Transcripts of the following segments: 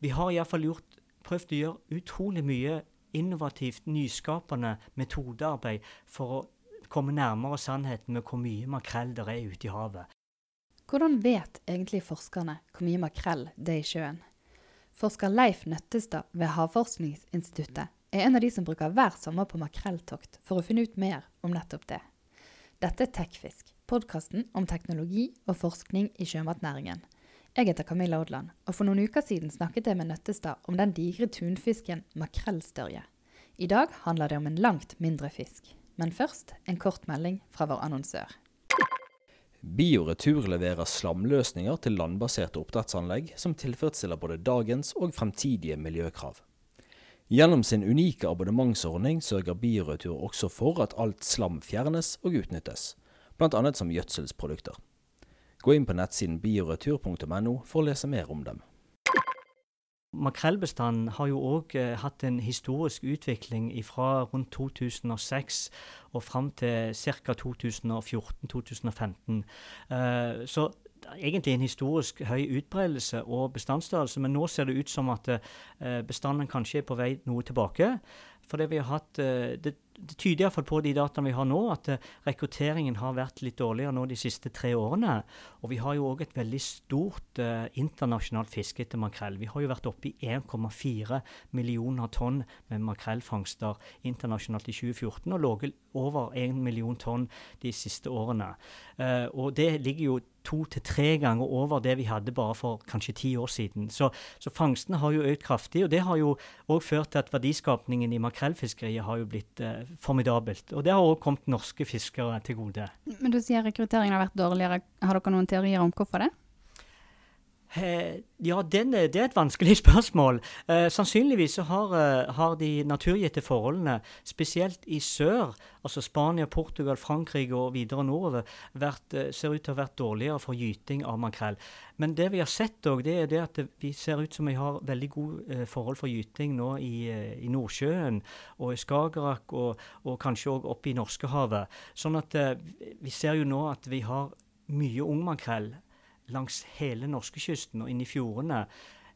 Vi har iallfall prøvd å gjøre utrolig mye innovativt, nyskapende metodearbeid for å komme nærmere sannheten med hvor mye makrell det er ute i havet. Hvordan vet egentlig forskerne hvor mye makrell det er i sjøen? Forsker Leif Nøttestad ved Havforskningsinstituttet er en av de som bruker hver sommer på makrelltokt for å finne ut mer om nettopp det. Dette er Tekfisk, podkasten om teknologi og forskning i sjømatnæringen. Jeg heter Camilla Odland, og for noen uker siden snakket jeg med Nøttestad om den digre tunfisken makrellstørje. I dag handler det om en langt mindre fisk. Men først en kort melding fra vår annonsør. Bioretur leverer slamløsninger til landbaserte oppdrettsanlegg som tilfredsstiller både dagens og fremtidige miljøkrav. Gjennom sin unike abonnementsordning sørger Bioretur også for at alt slam fjernes og utnyttes, bl.a. som gjødselsprodukter. Gå inn på nettsiden bioretur.no for å lese mer om dem. Makrellbestanden har jo òg eh, hatt en historisk utvikling fra rundt 2006 og fram til ca. 2014-2015. Eh, så egentlig en historisk høy utbredelse og bestandsstørrelse, men nå ser det ut som at eh, bestanden kanskje er på vei noe tilbake. Fordi vi har hatt, det, det tyder iallfall på de dataene vi har nå, at uh, rekrutteringen har vært litt dårligere nå de siste tre årene. Og vi har jo òg et veldig stort eh, internasjonalt fiske etter makrell. Vi har jo vært oppe i 1,4 millioner tonn med makrellfangster internasjonalt i 2014, og ligget over 1 million tonn de siste årene. Eh, og det ligger jo to til tre ganger over det vi hadde bare for kanskje ti år siden. Så, så fangstene har jo økt kraftig, og det har jo òg ført til at verdiskapningen i makrellfiskeriet har jo blitt eh, formidabelt. Og det har òg kommet norske fiskere til gode. Men du sier rekrutteringen har vært dårligere. Har dere noen teorier om hvorfor det? Eh, ja, den, det er et vanskelig spørsmål. Eh, sannsynligvis så har, eh, har, de naturgitte forholdene, spesielt i sør, altså Spania, Portugal, Frankrike og videre nordover, vært, eh, ser ut til å ha vært dårligere for gyting av makrell. Men det vi har sett òg, det er det at vi ser ut som vi har veldig gode eh, forhold for gyting nå i, eh, i, Nordsjøen og i Skagerrak og, og kanskje òg oppe i Norskehavet. Sånn at vi ser jo nå at vi har mye ungmakrell langs hele norskekysten og inn i fjordene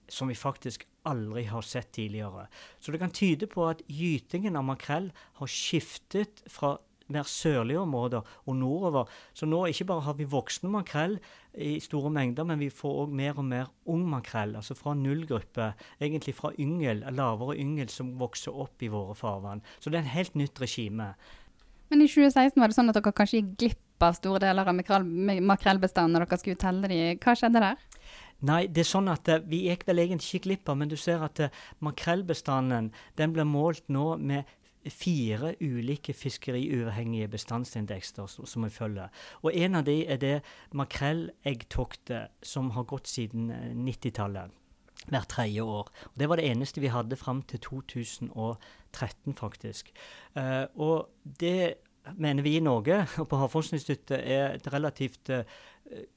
som vi faktisk aldri har sett tidligere. Så det kan tyde på at gytingen av makrell har skiftet fra mer sørlige områder og nordover. Så nå ikke bare har vi voksne makrell i store mengder, men vi får òg mer og mer ung makrell, altså fra nullgruppe, egentlig fra yngel, lavere yngel som vokser opp i våre farvann. Så det er en helt nytt regime. Men i 2016 var det sånn at dere kanskje gikk glipp av store deler av makrellbestanden når dere skulle telle de. Hva skjedde der? Nei, det er sånn at uh, vi gikk vel egentlig ikke glipp av, men du ser at uh, makrellbestanden den blir målt nå med fire ulike fiskeriuavhengige bestandsindekser som vi følger. Og en av de er det makrelleggtoktet som har gått siden 90-tallet. Eh, hvert tredje år. Og det var det eneste vi hadde fram til 2013, faktisk. Uh, og det mener vi i Norge og på Havforskningsinstituttet er et relativt uh,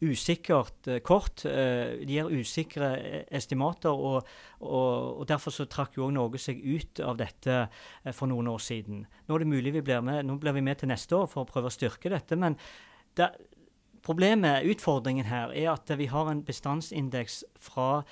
usikkert uh, kort. de gir usikre estimater, og, og, og derfor så trakk jo Norge seg ut av dette for noen år siden. Nå er det mulig vi blir med, nå blir vi med til neste år for å prøve å styrke dette. men det, Problemet, utfordringen her, er at vi har en bestandsindeks fra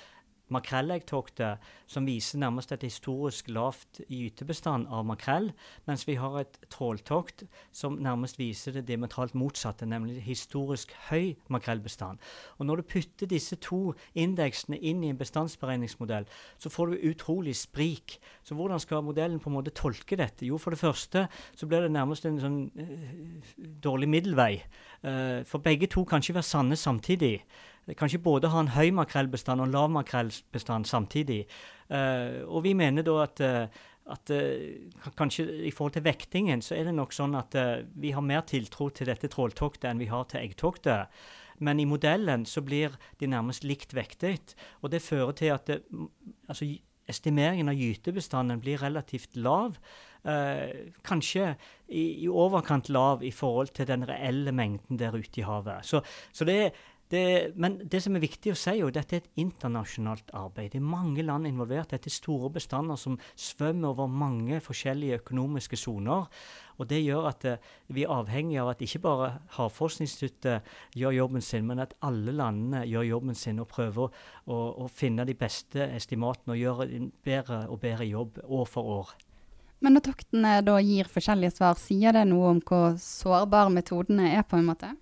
makrelleggtoktet som viser nærmest et historisk lavt gytebestand av makrell, mens vi har et tråltokt som nærmest viser det diametralt motsatte, nemlig historisk høy makrellbestand. Og Når du putter disse to indeksene inn i en bestandsberegningsmodell, så får du utrolig sprik. Så hvordan skal modellen på en måte tolke dette? Jo, for det første så blir det nærmest en sånn uh, dårlig middelvei. Uh, for begge to kan ikke være sanne samtidig kan ikke både ha en høy makrellbestand og en lav makrellbestand samtidig. Uh, og vi mener da at, uh, at uh, kanskje i forhold til vektingen, så er det nok sånn at vi har mer tiltro til dette tråltoktet enn vi har til eggtoktet. Men i modellen så blir de nærmest likt vektet. Og det fører til at det, altså, estimeringen av gytebestanden blir relativt lav. Uh, kanskje i, i, overkant lav i forhold til den reelle mengden der ute i havet. Så, så det er det, men det som er viktig å si, jo, dette er et internasjonalt arbeid. Det er mange land involvert. Dette er store bestander som svømmer over mange forskjellige økonomiske soner. Og det gjør at uh, vi er avhengig av at ikke bare Havforskningsinstituttet gjør jobben sin, men at alle landene gjør jobben sin og prøver å, å finne de beste estimatene og gjøre en bedre og bedre jobb år for år. Men når toktene da gir forskjellige svar, sier det noe om hvor sårbare metodene er, på en måte?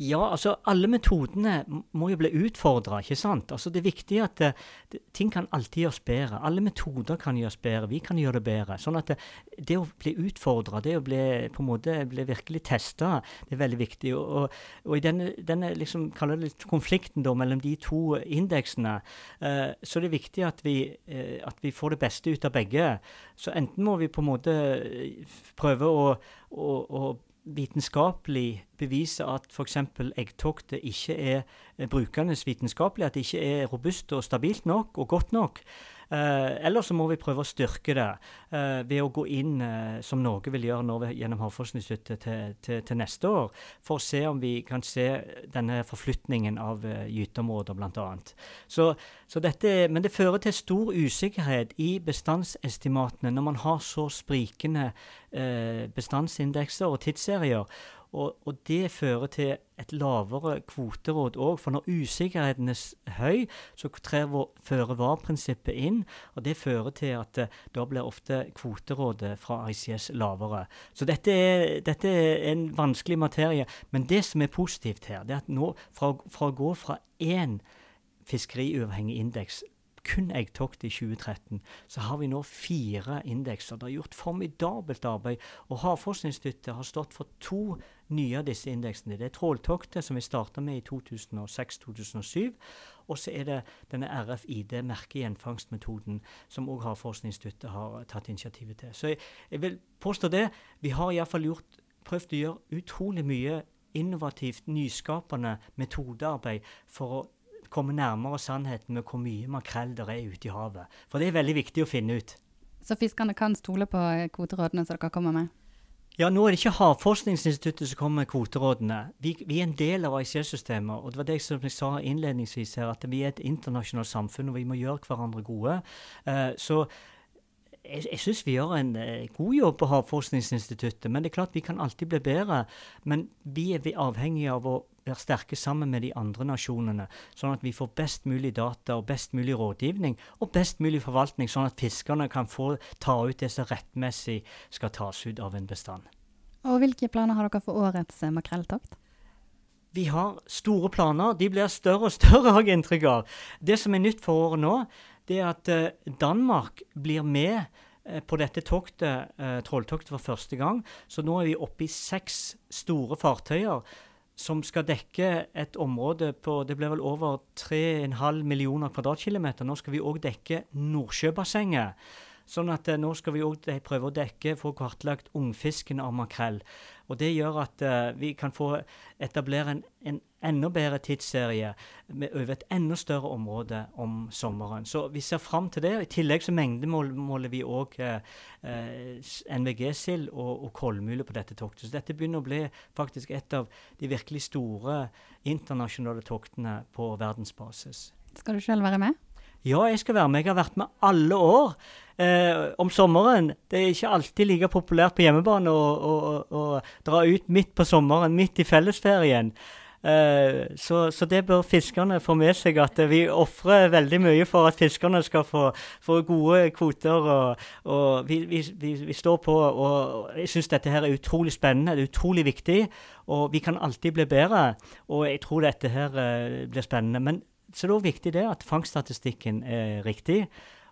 Ja, altså alle metodene må jo bli utfordra, ikke sant. Altså Det er viktig at uh, ting kan alltid gjøres bedre. Alle metoder kan gjøres bedre. Vi kan gjøre det bedre. Sånn at det, eh, det å bli utfordra, det å bli på en måte bli virkelig testa, det er veldig viktig. Og, og, og i denne, denne liksom, kaller det konflikten da, mellom de to indeksene, uh, så er det viktig at vi, uh, at vi får det beste ut av begge. Så enten må vi på en måte prøve å, å, å vitenskapelig bevise at f.eks. eggtoktet ikke er brukernes vitenskapelig, at det ikke er robust og stabilt nok og godt nok. Eh, eller så må vi prøve å styrke det eh, ved å gå inn, eh, som Norge vil gjøre vi, gjennom Havforskningsinstituttet til, til, til, neste år, for å se om vi kan se denne forflytningen av uh, gyteområder, bl.a. Så, så men det fører til stor usikkerhet i bestandsestimatene når man har så sprikende eh, bestandsindekser og tidsserier. Og, og, det fører til et lavere kvoteråd òg. For når usikkerheten er høy, så trer føre-var-prinsippet inn. Og det fører til at uh, da blir ofte kvoterådet fra ICS lavere. Så dette er, dette er, en vanskelig materie. Men det som er positivt her, det er at nå fra, fra å gå fra én fiskeriuavhengig indeks kun eggtokt i 2013, så har vi nå fire indekser. Det er gjort formidabelt arbeid. Og Havforskningsinstituttet har stått for to nye av disse indeksene. Det er tråltoktet, som vi starta med i 2006-2007. Og så er det denne RFID-merkegjenfangstmetoden, som òg Havforskningsinstituttet har tatt initiativet til. Så jeg, jeg vil påstå det. Vi har iallfall prøvd å gjøre utrolig mye innovativt, nyskapende metodearbeid for å komme nærmere sannheten med hvor mye makrell det er ute i havet. For det er veldig viktig å finne ut. Så fiskerne kan stole på kvoterådene som dere kommer med? Ja, nå er det ikke Havforskningsinstituttet som kommer med kvoterådene. Vi, vi er en del av ICS-systemet. Og det var det som jeg sa innledningsvis her, at vi er et internasjonalt samfunn, og vi må gjøre hverandre gode. Uh, så jeg, jeg syns vi gjør en uh, god jobb på Havforskningsinstituttet. Men det er klart vi kan alltid bli bedre. Men vi er avhengige av å være sterke sammen med de andre nasjonene, sånn at vi får best mulig data og best mulig rådgivning og best mulig forvaltning, sånn at fiskerne kan få ta ut det som rettmessig skal tas ut av en bestand. Og Hvilke planer har dere for årets eh, makrelltokt? Vi har store planer. De blir større og større, har jeg inntrykk av. Det som er nytt for året nå, det er at uh, Danmark blir med uh, på dette toktet, uh, trolltoktet for første gang. Så nå er vi oppe i seks store fartøyer som skal dekke et område på det blir vel over 3,5 millioner kvadratkilometer. Nå skal vi òg dekke Nordsjøbassenget. Sånn at eh, nå skal vi òg prøve å dekke, få kartlagt ungfisken av makrell. Og Det gjør at eh, vi kan få etablere en, en enda bedre tidsserie med, over et enda større område om sommeren. Så vi ser fram til det. I tillegg så mengdemåler vi òg uh, uh, NVG-sild og, og kolmule på dette toktet. Så dette begynner å bli faktisk et av de virkelig store internasjonale toktene på verdensbasis. Skal du selv være med? Ja, jeg skal være med. Jeg har vært med alle år. Eh, om sommeren. Det er ikke alltid like populært på hjemmebane å, å, å, dra ut midt på sommeren, midt i fellesferien. Eh, så, så, det bør fiskerne få med seg, at vi ofrer veldig mye for at fiskerne skal få, få gode kvoter. og, og vi, vi, vi, står på, og jeg syns dette her er utrolig spennende, det er utrolig viktig. Og vi kan alltid bli bedre, og jeg tror dette her eh, blir spennende. men så det er òg viktig det at fangststatistikken er riktig,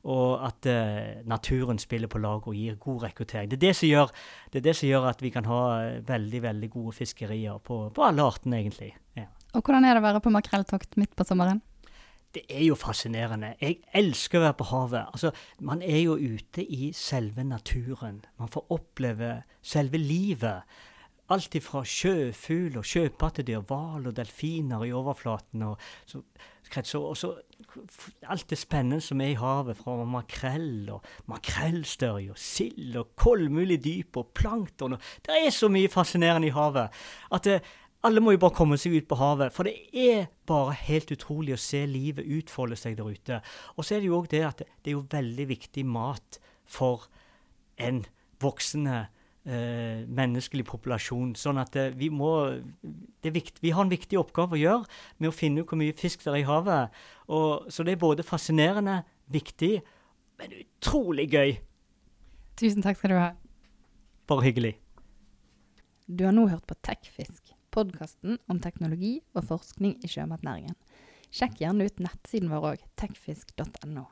og at uh, naturen spiller på lag og gir god rekruttering. Det er det, som gjør, det er det som gjør at vi kan ha eh, veldig veldig gode fiskerier på, på alle artene, egentlig. Ja. Og Hvordan er det å være på makrelltokt midt på sommeren? Det er jo fascinerende. Jeg elsker å være på havet. Altså, Man er jo ute i selve naturen. Man får oppleve selve livet. Alt ifra sjøfugl og sjøpattedyr, hval og delfiner i overflaten. og så, og så alt det spennende som er i havet, fra makrell og makrellstørje og sild og kolmulig dyp og plankton. Og det er så mye fascinerende i havet at det, alle må jo bare komme seg ut på havet. For det er bare helt utrolig å se livet utfolde seg der ute. Og så er det jo òg det at det er jo veldig viktig mat for en voksende eh, menneskelig populasjon. Sånn at eh, vi må vikt, Vi har en viktig oppgave å gjøre med å finne ut hvor mye fisk det er i havet. Og, så det er både fascinerende, viktig, men utrolig gøy. Tusen takk skal du ha. Bare hyggelig. Du har nå hørt på Tekfisk, podkasten om teknologi og forskning i sjømatnæringen. Sjekk gjerne ut nettsiden vår òg, tekfisk.no.